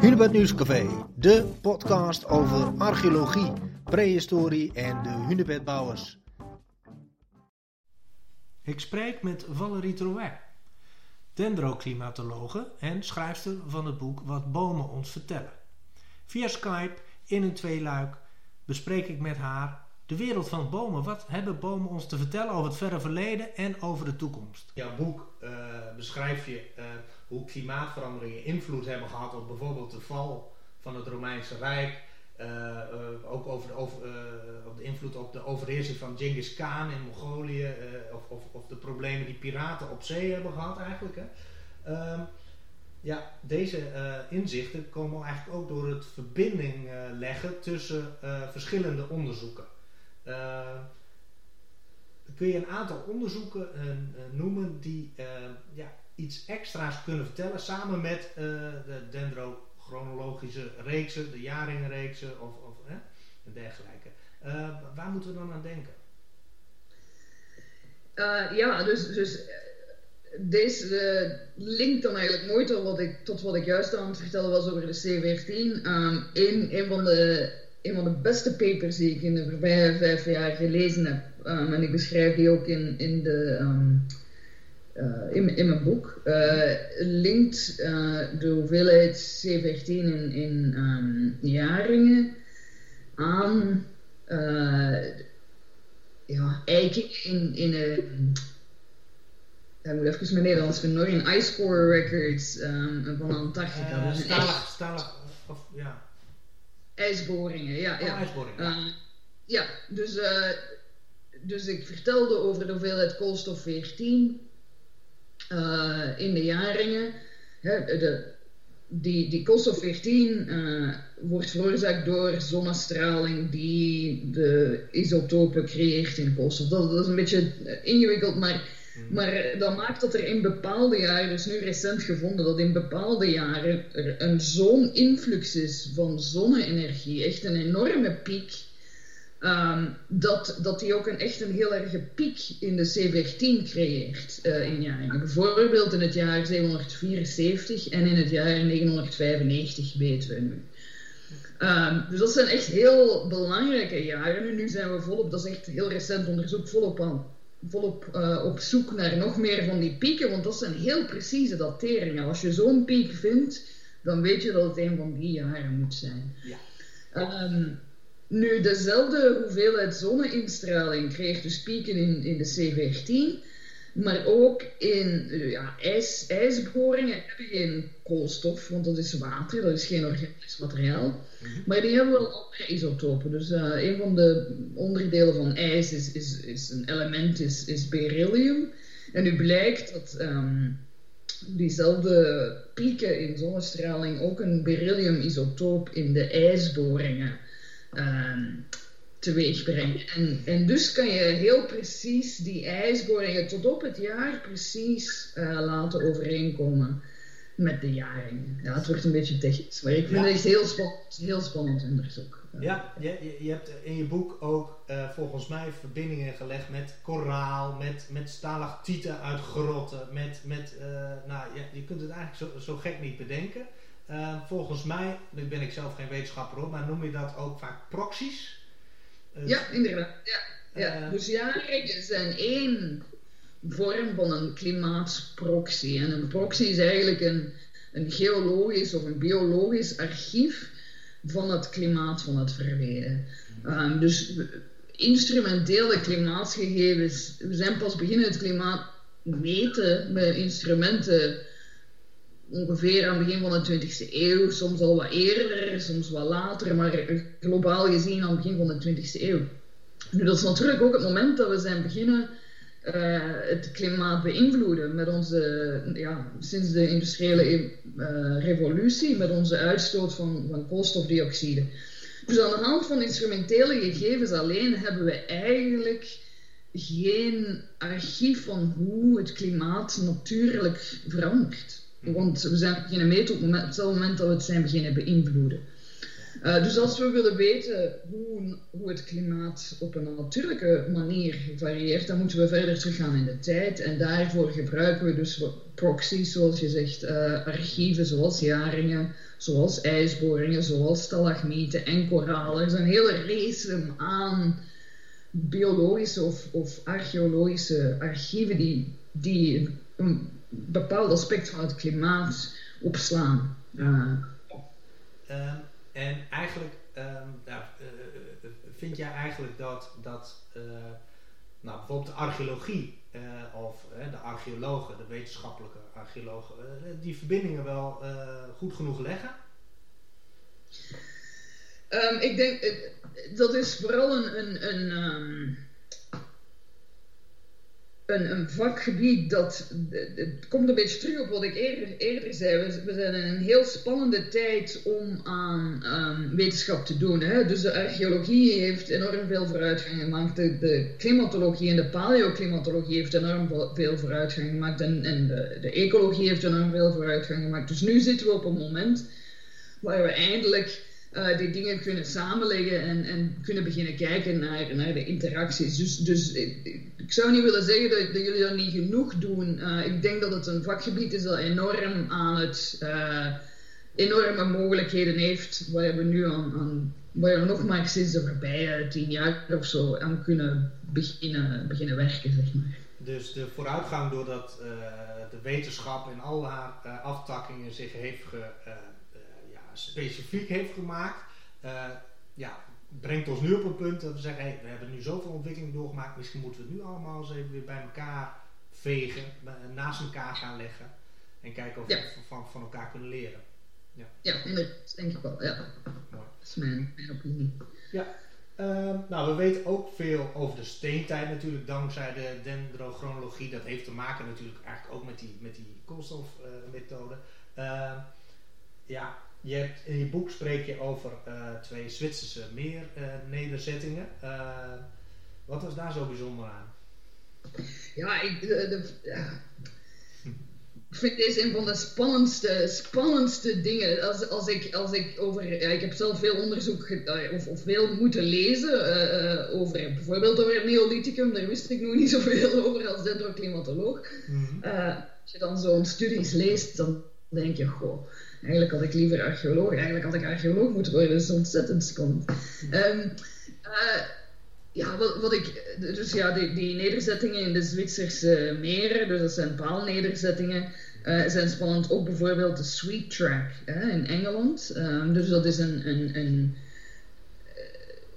Hunebed Nieuwscafé, de podcast over archeologie, prehistorie en de hunebedbouwers. Ik spreek met Valerie Trouet, dendroclimatologe en schrijfster van het boek Wat bomen ons vertellen. Via Skype in een tweeluik bespreek ik met haar de wereld van bomen. Wat hebben bomen ons te vertellen over het verre verleden en over de toekomst? Jouw boek uh, beschrijf je uh, hoe klimaatveranderingen invloed hebben gehad op bijvoorbeeld de val van het Romeinse Rijk. Uh, ook over de, over, op de invloed op de overheersing van Genghis Khan in Mongolië. Of, of, of, de problemen die piraten op zee hebben gehad eigenlijk. Hè. Ehm, ja, deze inzichten komen eigenlijk ook door het verbinding leggen tussen verschillende onderzoeken. Uh, kun je een aantal onderzoeken noemen die ja, iets extra's kunnen vertellen samen met de dendrochronologische reeksen, de jaringenreeksen of, of dergelijke. waar moeten we dan aan denken? ja, dus, dus deze linkt dan eigenlijk mooi tot wat, ik, tot wat ik juist aan het vertellen was over de C14. Um, een, een van de een van de beste papers die ik in de voorbije vijf jaar gelezen heb. Um, en ik beschrijf die ook in, in, de, um, uh, in, in, mijn boek. Uh, linkt uh, de hoeveelheid C14 in, in um, jaringen aan ja, eiken in, in een. Ik moet even mijn Nederlands vinden In Ice Core Records van Antarctica. dus stalig, stalig, of ja. IJsboringen, ja. ja. Oh, ijsboringen. Uh, ja, dus, uh, dus ik vertelde over de hoeveelheid koolstof 14 uh, in de jaringen. Hè, de, die, die koolstof 14 wordt veroorzaakt door zonnestraling die de isotopen creëert in koolstof. Dat, dat is een beetje ingewikkeld, maar Mhm. Maar dat maakt dat er in bepaalde jaren, dus nu recent gevonden, dat in bepaalde jaren er een zo'n influx is van zonne-energie, echt een enorme piek, um, dat, dat die ook een, echt een heel erge piek in de C14 creëert uh, in jaren. Bijvoorbeeld in het jaar 774 en in het jaar 995 weten we nu. Um, dus dat zijn echt heel belangrijke jaren. nu zijn we volop, dat is echt heel recent onderzoek, volop aan volop uh, op zoek naar nog meer van die pieken, want dat zijn heel precieze dateringen. Als je zo'n piek vindt, dan weet je dat het een van die jaren moet zijn. Ja. Um, nu, dezelfde hoeveelheid zonneinstraling kreeg dus pieken in, in de C14. Maar ook in ja, ijs, ijsboringen hebben geen koolstof, want dat is water, dat is geen organisch materiaal. Mhm. Maar die hebben wel andere isotopen. Dus uh, een van de onderdelen van ijs is, is, is een element, is, is beryllium. En nu blijkt dat um, diezelfde pieken in zonnestraling ook een beryllium-isotoop in de ijsboringen um, teweeg brengen. En, en dus kan je heel precies die ijsboringen tot op het jaar precies uh, laten overeenkomen met de jaringen. Ja, het wordt een beetje technisch, maar ik vind het echt heel spannend, heel spannend onderzoek. Ja, je, je hebt in je boek ook uh, volgens mij verbindingen gelegd met koraal, met, met stalactieten uit grotten, met, met uh, nou, je, je kunt het eigenlijk zo, zo gek niet bedenken. Uh, volgens mij, nu ben ik zelf geen wetenschapper hoor, maar noem je dat ook vaak proxies? Uh, ja, inderdaad. Ja, ja. dus jaringen zijn één vorm van een klimaatproxy. En een proxy is eigenlijk een, een geologisch of een biologisch archief van het klimaat van het verleden. Um, dus instrumentele klimaatgegevens, we zijn pas beginnen het klimaat meten met instrumenten ongeveer aan het begin van de 20e eeuw, soms al wat eerder, soms wat later, maar globaal gezien aan het begin van de 20e eeuw. Nu, dat is natuurlijk ook het moment dat we zijn beginnen uh, het klimaat beïnvloeden met onze, ja, sinds de industriële uh, revolutie, met onze uitstoot van, van koolstofdioxide. Dus aan de hand van instrumentele gegevens alleen hebben we eigenlijk geen archief van hoe het klimaat natuurlijk verandert. Want we zijn beginnen meten op hetzelfde moment dat we het zijn beginnen beïnvloeden. Uh, dus als we willen weten hoe, hoe het klimaat op een natuurlijke manier varieert, dan moeten we verder teruggaan in de tijd. En daarvoor gebruiken we dus proxies, zoals je zegt, uh, archieven zoals jaringen, zoals ijsboringen, zoals stalagmieten en koralen. Er is een hele race aan biologische of, of archeologische archieven die, die een bepaald aspect van het klimaat opslaan. Uh, en eigenlijk um, vind jij eigenlijk dat, dat nou, bijvoorbeeld de archeologie of de archeologen, de wetenschappelijke archeologen, die verbindingen wel goed genoeg leggen? Um, ik denk, dat is vooral een, een, een een, vakgebied dat. Het komt een beetje terug op wat ik eerder, eerder zei. We, zijn in een heel spannende tijd om aan um, wetenschap te doen. Hè? Dus de archeologie heeft enorm veel vooruitgang gemaakt. De, de klimatologie en de paleoclimatologie heeft enorm veel vooruitgang gemaakt. En, en de, de ecologie heeft enorm veel vooruitgang gemaakt. Dus nu zitten we op een moment waar we eindelijk uh, die dingen kunnen samenleggen en, en kunnen beginnen kijken naar, naar de interacties. Dus, dus ik, zou niet willen zeggen dat, jullie dat niet genoeg doen. Uh, ik denk dat het een vakgebied is dat enorm aan het uh, enorme mogelijkheden heeft, waar we nu aan, aan waar we nog maar sinds de voorbije tien jaar of zo aan kunnen beginnen, beginnen werken, zeg maar. Dus de vooruitgang doordat de wetenschap in al haar aftakkingen zich heeft ge, specifiek heeft gemaakt, uh, ja, brengt ons nu op een punt dat we zeggen, hey, we hebben nu zoveel ontwikkeling doorgemaakt, misschien moeten we het nu allemaal eens even weer bij elkaar vegen, naast elkaar gaan leggen en kijken of we van, van elkaar kunnen leren. Ja, ja dat denk ik wel. Ja. Dat is mijn, mijn opinie. Ja. Uh, nou, we weten ook veel over de steentijd natuurlijk, dankzij de dendrochronologie. Dat heeft te maken natuurlijk eigenlijk ook met die, met die koolstofmethode. Uh, ja, je hebt, in je boek spreek je over uh, twee Zwitserse meernederzettingen. Uh, wat was daar zo bijzonder aan? Ja, ik, de, de, ja. ik vind deze een van de spannendste, spannendste dingen. Als, als, ik, als ik over. Ja, ik heb zelf veel onderzoek of, of veel moeten lezen uh, over bijvoorbeeld over het Neolithicum. Daar wist ik nog niet zoveel over als dendroclimatoloog. Mm -hmm. als je dan zo'n studies leest, dan denk je, goh Eigenlijk had ik liever archeoloog. Eigenlijk had ik archeoloog moeten worden. Dat is ontzettend spannend. Um, ja, wat, wat, ik... Dus ja, die, die, nederzettingen in de Zwitserse meren, dus dat zijn paalnederzettingen, uh, zijn spannend. Ook bijvoorbeeld de Sweet Track hè, in Engeland. Um, dus dat is een, een, een,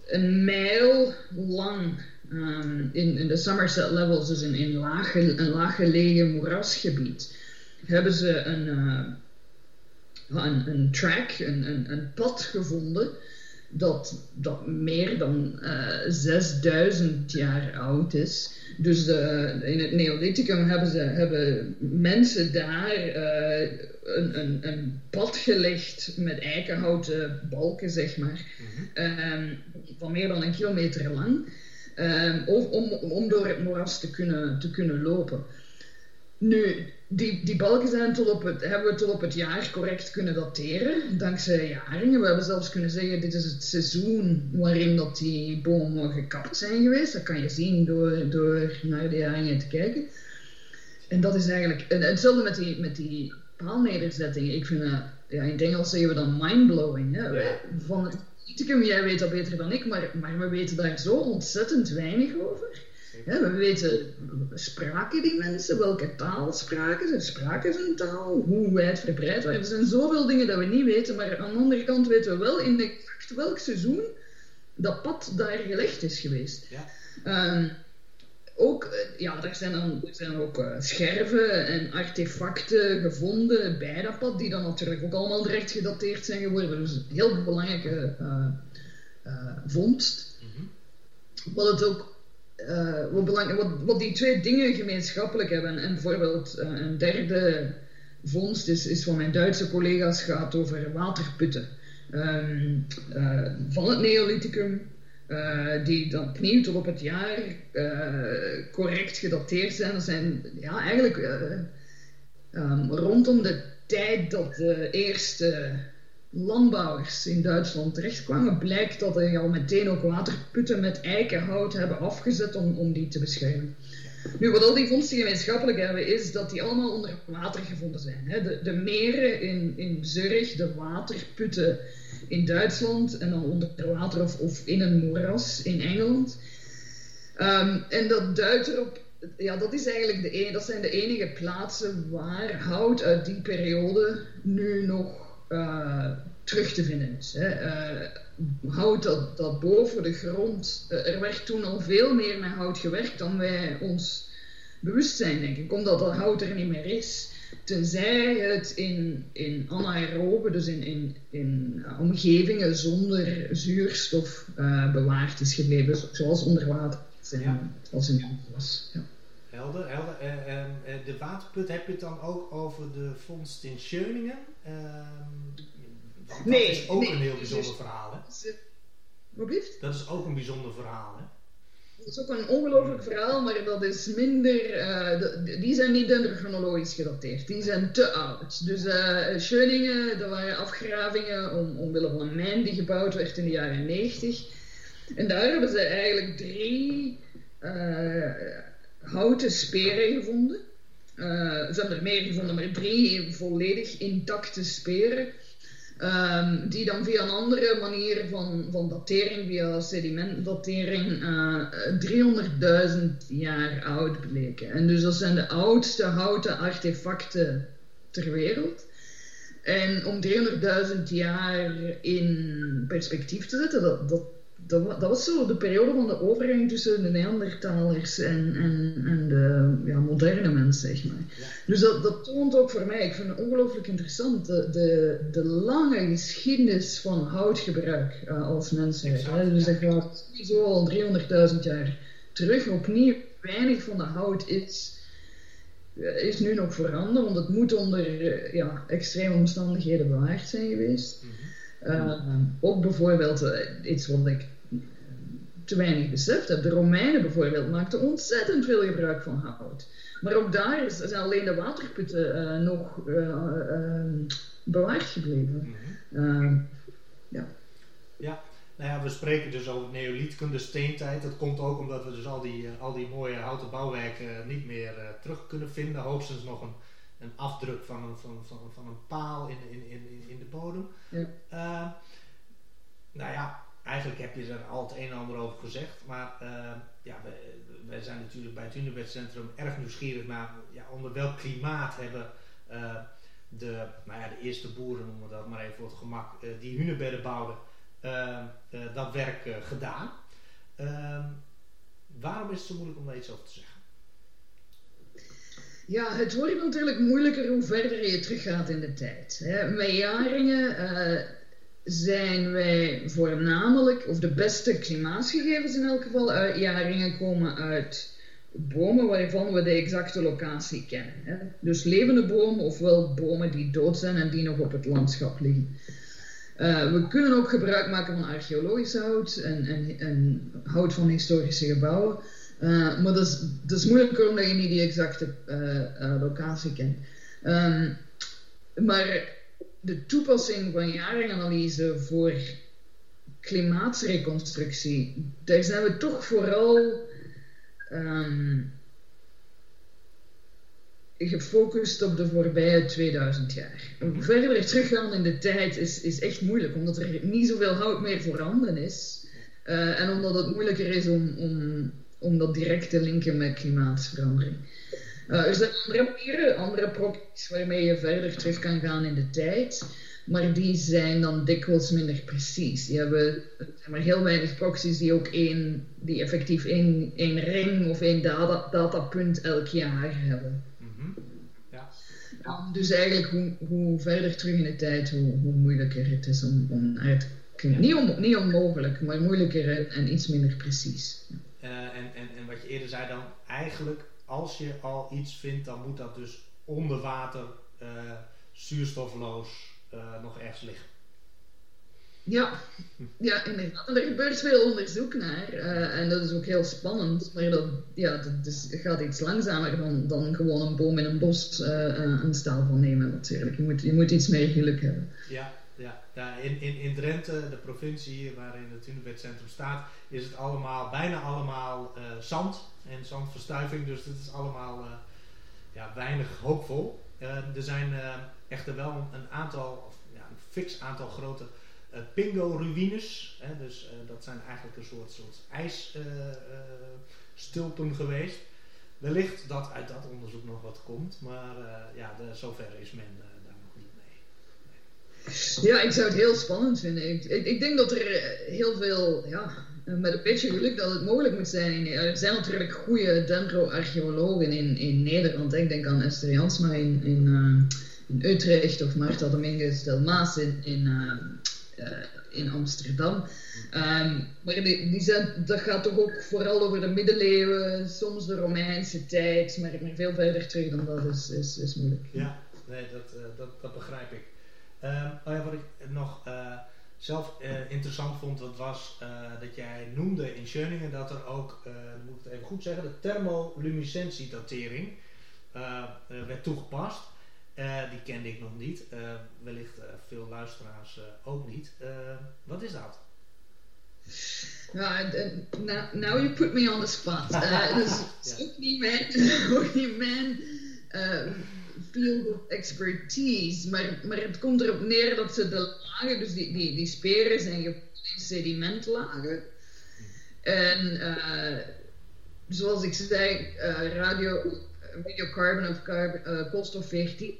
een mijl lang um, in, in de Somerset Levels, dus in een laag, een laag gelegen moerasgebied, hebben ze een... Uh, een, een track, een, een, een pad gevonden dat, dat meer dan uh, eh, 6000 jaar oud is. Dus uh, in het Neolithicum hebben, ze, hebben mensen daar uh, een, een, een pad gelegd met eikenhouten balken, zeg maar, mm um, van meer dan een kilometer lang, um, om, om door het moeras te kunnen, te kunnen lopen. Nu, die, die balken zijn tot op het, hebben we tot op het jaar correct kunnen dateren, dankzij jaringen. We hebben zelfs kunnen zeggen, dit is het seizoen waarin dat die bomen gekapt zijn geweest. Dat kan je zien door, door naar de jaringen te kijken. En dat is eigenlijk, en hetzelfde met die, met die paalnederzettingen. Ik vind dat, ja, in het Engels zeggen we dan mindblowing. Hè? Van het jij weet dat beter dan ik, maar, maar we weten daar zo ontzettend weinig over we weten, spraken die mensen? Welke taal spraken ze? Spraken ze een taal? Hoe wijdverbreid waren Er zijn zoveel dingen dat we niet weten, maar aan de andere kant weten we wel in exact welk seizoen dat pad daar gelegd is geweest. Ja. Um, ook, eh, ja, er zijn, dan, er zijn ook uh, scherven en artefacten gevonden bij dat pad, die dan natuurlijk ook allemaal direct gedateerd zijn geworden. Dus een heel belangrijke uh, vondst. Mm -hmm. Wat het ook uh, wat, die twee dingen gemeenschappelijk hebben. En bijvoorbeeld uh, een derde vondst is, is van mijn Duitse collega's gaat over waterputten. Um, uh, van het Neolithicum, die dan opnieuw tot op het jaar correct gedateerd zijn. Dat zijn ja, eigenlijk um, rondom de tijd dat de eerste landbouwers in Duitsland terechtkwamen, blijkt dat er al meteen ook waterputten met eikenhout hebben afgezet om, om die te beschermen. Nu, wat al die vondsten gemeenschappelijk hebben, is dat die allemaal onder water gevonden zijn. De, de meren in, in Zurich, de waterputten in Duitsland en dan onder water of, of in een moeras in Engeland. Um, en dat duidt erop, ja, dat, is eigenlijk de, een, dat zijn de enige plaatsen waar hout uit die periode nu nog uh, terug te vinden is. Hè. Uh, hout dat, dat boven de grond, uh, er werd toen al veel meer met hout gewerkt dan wij ons bewust zijn, denk ik, omdat dat hout er niet meer is. Tenzij het in, in anaerobe, dus in, in, in omgevingen zonder zuurstof bewaard is gebleven, zoals onder water ja. als een was. Ja. Helder, helder. Uh, uh, de waterput, heb je het dan ook over de vondst in Schöningen? nee, dat is ook nee, een heel bijzonder verhaal, hè? Wat? Dat is ook een bijzonder verhaal, hè? Dat is ook een ongelooflijk verhaal, maar dat is minder. Uh, de, die zijn niet dendrochronologisch gedateerd. Die zijn te oud. Dus uh, Schöningen, dat waren afgravingen om, omwille van een mijn die gebouwd werd in de jaren 90. En daar hebben ze eigenlijk drie uh, houten speren gevonden. Uh, ze hebben er meer gevonden, maar drie volledig intacte speren. Um, die dan via een andere manier van, van datering, via sedimentdatering, uh, 300.000 jaar oud bleken. En dus dat zijn de oudste houten artefacten ter wereld. En om 300.000 jaar in perspectief te zetten, dat, dat dat, dat, was zo de periode van de overgang tussen de Neandertalers en, en, en de ja, moderne mens, zeg maar. Dus dat, dat toont ook voor mij, ik vind het ongelooflijk interessant, de, de, de lange geschiedenis van houtgebruik uh, als mensheid. Hè? Dus dat gaat sowieso al 300.000 jaar terug. Opnieuw, weinig van de hout is, eh, is nu nog veranderd, want het moet onder uh, ja, extreme omstandigheden bewaard zijn geweest. Mm -hmm. ook bijvoorbeeld iets wat ik te weinig beseft heb. De Romeinen bijvoorbeeld maakten ontzettend veel gebruik van hout. Maar ook daar zijn alleen de waterputten uh, nog uh, uh, bewaard gebleven. Mm -hmm. ja. ja, nou ja, we spreken dus over neolithicum, steentijd. Dat komt ook omdat we dus al die, al die mooie houten bouwwerken niet meer terug kunnen vinden. Hoogstens nog een, een afdruk van een, van, van, van een paal in, in, in, in de bodem. Ja. nou ja, eigenlijk heb je er al het een en ander over gezegd. Maar uh, ja, wij, zijn natuurlijk bij het Hunebedcentrum erg nieuwsgierig naar ja, onder welk klimaat hebben uh, de, nou ja, de eerste boeren, noemen we dat maar even voor het gemak, uh, die hunebedden bouwden, dat werk gedaan. Ehm, waarom is het zo moeilijk om daar iets over te zeggen? Ja, het wordt natuurlijk moeilijker hoe verder je teruggaat in de tijd. Hè. Met jaringen zijn wij voornamelijk, of de beste klimaatgegevens in elk geval, uit jaringen komen uit bomen waarvan we de exacte locatie kennen. Hè. Dus levende bomen, ofwel bomen die dood zijn en die nog op het landschap liggen. Uh, we kunnen ook gebruik maken van archeologisch hout en, en, en hout van historische gebouwen. Uh, maar dat is, dat is moeilijker omdat je niet die exacte locatie kent. Um, maar de toepassing van jaringanalyse voor klimaatsreconstructie, daar zijn we toch vooral um, gefocust op de voorbije 2000 jaar. Verder teruggaan in de tijd is, is echt moeilijk, omdat er niet zoveel hout meer voorhanden is. Uh, en omdat het moeilijker is om, om, om dat direct te linken met klimaatverandering. Uh, er zijn andere manieren, andere proxies waarmee je verder terug kan gaan in de tijd. Maar die zijn dan dikwijls minder precies. Die hebben er zijn maar heel weinig proxies die ook één, die effectief één, één ring of één data, datapunt elk jaar hebben. Mm -hmm. ja. Dus eigenlijk hoe, hoe verder terug in de tijd, hoe, hoe moeilijker het is om, om uit niet, om, niet onmogelijk, maar moeilijker en, en iets minder precies. Uh, en, en, en wat je eerder zei dan, eigenlijk als je al iets vindt, dan moet dat dus onder water, uh, zuurstofloos, uh, nog ergens liggen. Ja, ja inderdaad. Er gebeurt veel onderzoek naar uh, en dat is ook heel spannend, maar dat, ja, dat is, gaat iets langzamer dan, dan gewoon een boom in een bos een staal van nemen natuurlijk. Je moet, je moet iets meer geluk hebben. Ja, in, in, in Drenthe, de provincie waarin het Hunebedcentrum staat, is het allemaal, bijna allemaal uh, zand en zandverstuiving. Dus het is allemaal uh, ja, weinig hoopvol. Uh, er zijn echter wel een aantal, ja, een fix aantal grote pingo-ruïnes. dus dat zijn eigenlijk een soort, soort ijsstulpen geweest. Wellicht dat uit dat onderzoek nog wat komt, maar ja, de, zover is men ja, ik zou het heel spannend vinden. Ik, ik, denk dat er eh, heel veel, ja, met een beetje geluk dat het mogelijk moet zijn. Er zijn natuurlijk goede dendro-archeologen in, in Nederland. Ik denk aan Esther Jansma in, in, in Utrecht of Marta Dominguez del Maas in, in, in Amsterdam. Um, maar die, die zijn, dat gaat toch ook vooral over de middeleeuwen, soms de Romeinse tijd, maar, veel verder terug dan dat is, is, is moeilijk. Ja, nee, dat, dat, dat begrijp ik. Uh, wat ik nog uh, zelf uh, interessant vond, dat was uh, dat jij noemde in Schöningen dat er ook, moet ik het even goed zeggen, de thermoluminescentiedatering werd toegepast. die kende ik nog niet, wellicht veel luisteraars ook niet. wat is dat? Nou, now, now you put me on the spot. dus ja. ook niet mijn, ook niet mijn field of expertise. Maar, maar het komt erop neer dat ze de lagen, dus die, die, die speren zijn gevonden in sedimentlagen. En uh, zoals ik zei, uh, radio, radiocarbon of carbon, uh, koolstof 14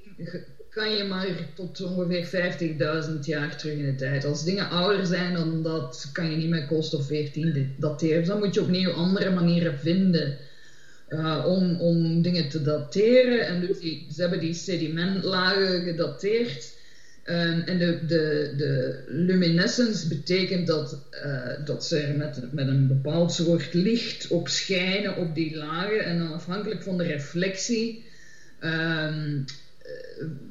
kan je maar tot ongeveer 50.000 jaar terug in de tijd. Als dingen ouder zijn dan dat, kan je niet met koolstof 14 dateren. Dus dan moet je opnieuw andere manieren vinden uh, om, om dingen te dateren. En dus die, ze hebben die sedimentlagen gedateerd. Um, en de, de, de luminescence betekent dat, uh, dat ze er met, met een bepaald soort licht op schijnen op die lagen. En dan afhankelijk van de reflectie, um,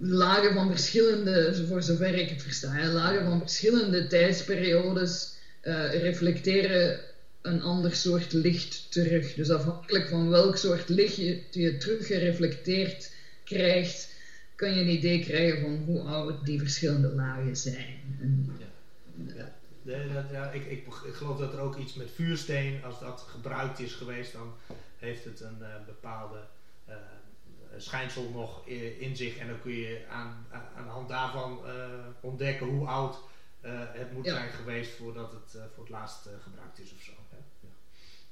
lagen van verschillende, voor zover ik het versta, lagen van verschillende tijdsperiodes reflecteren een ander soort licht terug. Dus afhankelijk van welk soort licht je, je terug gereflecteerd krijgt, kan je een idee krijgen van hoe oud die verschillende lagen zijn. ja. Ja. ja, ik, ik, ik, geloof dat er ook iets met vuursteen, als dat gebruikt is geweest, dan heeft het een uh, bepaalde uh, schijnsel nog in zich. En dan kun je aan, aan de hand daarvan uh, ontdekken hoe oud het moet zijn geweest voordat het voor het laatst gebruikt is of zo.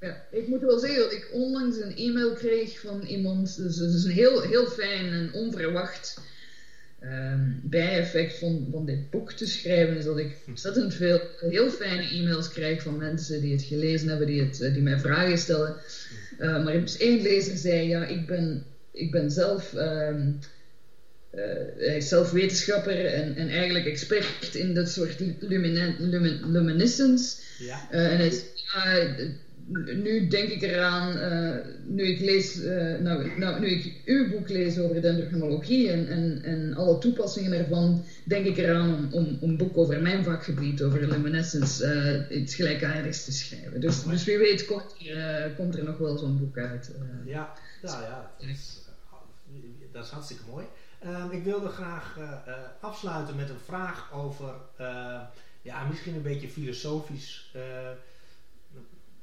Ja, ik moet wel zeggen dat ik onlangs een e-mail kreeg van iemand. Dus het is een heel, heel fijn en onverwacht um, bijeffect van, van dit boek te schrijven. Is dat ik ontzettend veel heel fijne e-mails krijg van mensen die het gelezen hebben, die, het, die mij vragen stellen. Uh, maar dus één lezer zei: Ja, ik ben, ik ben zelf. Um, uh, hij is zelf wetenschapper en, en eigenlijk expert in dat soort lumin luminescence. Ja. Uh, en hij zei, nu denk ik eraan, uh, nu ik lees, uh, nou, nou, nu ik uw boek lees over dendrochronologie en, en, en alle toepassingen ervan, denk ik eraan om, om, om een boek over mijn vakgebied, over luminescence, uh, iets gelijkaardigs te schrijven. Dus, dus wie weet komt er, komt er nog wel zo'n boek uit. ja, ja, ja. Dat is, dat is hartstikke mooi. Ehm, ik wilde graag afsluiten met een vraag over, ja, misschien een beetje filosofisch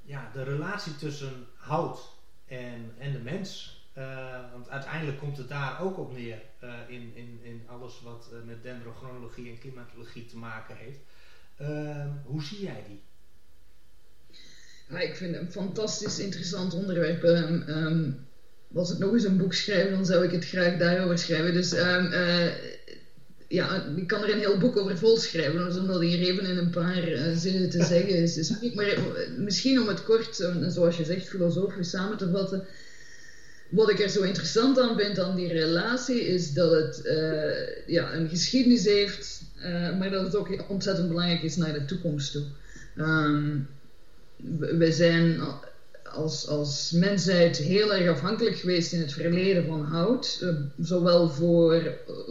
ja, de relatie tussen hout en, en de mens. Want uiteindelijk komt het daar ook op neer in, in, in alles wat met dendrochronologie en klimatologie te maken heeft. Ehm, hoe zie jij die? Ja, ik vind het een fantastisch interessant onderwerp. Um, was ik nog eens een boek schrijven, dan zou ik het graag daarover schrijven. Dus ja, ik kan er een heel boek over volschrijven, dus om dat hier even in een paar uh, zinnen te zeggen is, Maar eh, misschien om het kort, zoals je zegt, filosofisch samen te vatten. Wat ik er zo interessant aan vind aan die relatie, is dat het uh, ja, een geschiedenis heeft, maar dat het ook ontzettend belangrijk is naar de toekomst toe. Um, we zijn als, als mensheid heel erg afhankelijk geweest in het verleden van hout. Uh, zowel voor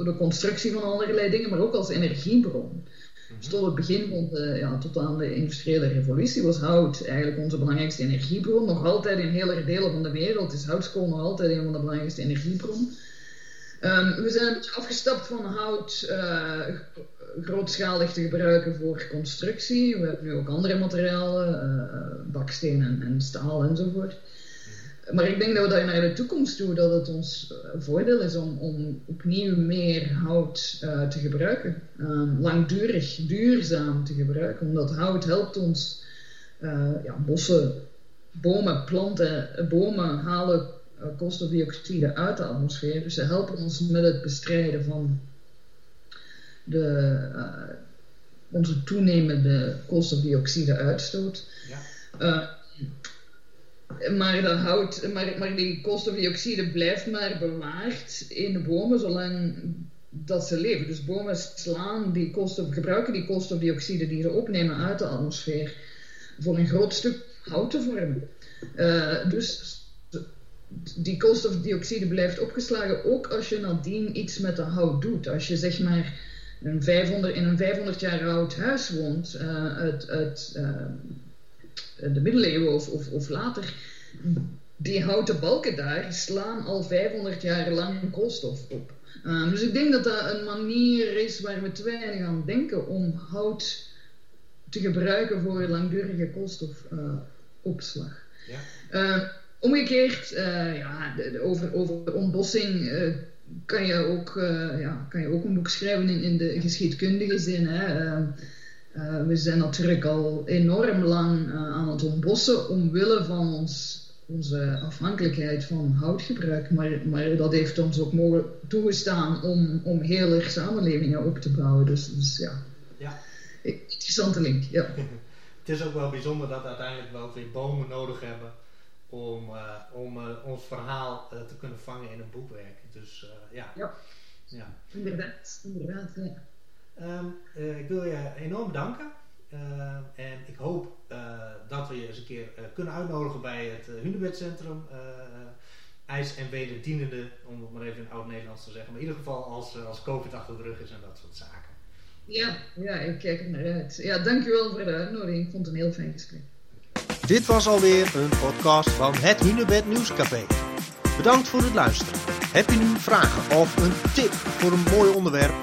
de constructie van allerlei dingen, maar ook als energiebron. Dus tot het begin van de, ja, tot aan de industriële revolutie was hout eigenlijk onze belangrijkste energiebron. Nog altijd in hele delen van de wereld is houtskool nog altijd een van de belangrijkste energiebronnen. Um, we zijn een beetje afgestapt van hout uh, grootschalig te gebruiken voor constructie. We hebben nu ook andere materialen, uh, baksteen en, en, staal enzovoort. Maar ik denk dat we daar naar de toekomst toe, dat het ons voordeel is om, om opnieuw meer hout uh, te gebruiken. Um, langdurig, duurzaam te gebruiken. Omdat hout helpt ons uh, ja, bossen, bomen, planten, bomen halen koolstofdioxide uit de atmosfeer. Dus ze helpen ons met het bestrijden van de, uh, onze toenemende koolstofdioxide-uitstoot. Ja. Uh, maar, dat houdt, maar, maar die koolstofdioxide blijft maar bewaard in de bomen zolang dat ze leven. Dus bomen slaan die koolstof, gebruiken die koolstofdioxide die ze opnemen uit de atmosfeer voor een groot stuk hout te vormen. Uh, dus die koolstofdioxide blijft opgeslagen ook als je nadien iets met de hout doet. Als je zeg maar een 500, in een 500 jaar oud huis woont, uh, uit, uit uh, de middeleeuwen of, of, of, later, die houten balken daar slaan al 500 jaar lang koolstof op. Uh, dus ik denk dat dat een manier is waar we te weinig aan denken om hout te gebruiken voor langdurige koolstofopslag. Ja. omgekeerd, ja, de, de, over, over ontbossing kan je ook, uh, ja, kan je ook een boek schrijven in, in de geschiedkundige zin. Hè? Uh, uh, we zijn natuurlijk al enorm lang aan het ontbossen omwille van ons, onze afhankelijkheid van houtgebruik. Maar, maar dat heeft ons ook mogen toegestaan om, om hele samenlevingen op te bouwen. Dus, dus ja, ja. interessante link. Ja. Het is ook wel bijzonder dat we uiteindelijk wel weer bomen nodig hebben om, uh, om uh, ons verhaal uh, te kunnen vangen in een boekwerk. Dus ja. ja. ja. Inderdaad, inderdaad. Ja. Um, ik wil je enorm bedanken. en ik hoop dat we je eens een keer kunnen uitnodigen bij het Hunebedcentrum. IJs en wederdienende, om het maar even in oud-Nederlands te zeggen. Maar in ieder geval als, als COVID achter de rug is en dat soort zaken. Ja, ja, ik kijk er naar uit. Ja, dankjewel voor de uitnodiging. Ik vond het een heel fijn gesprek. Dit was alweer een podcast van het Hunebed Nieuwscafé. Bedankt voor het luisteren. Heb je nu vragen of een tip voor een mooi onderwerp?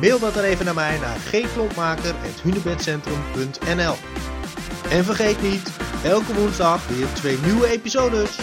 Mail dat dan even naar mij naar gklompmaker.hunebedcentrum.nl En vergeet niet, elke woensdag weer twee nieuwe episodes.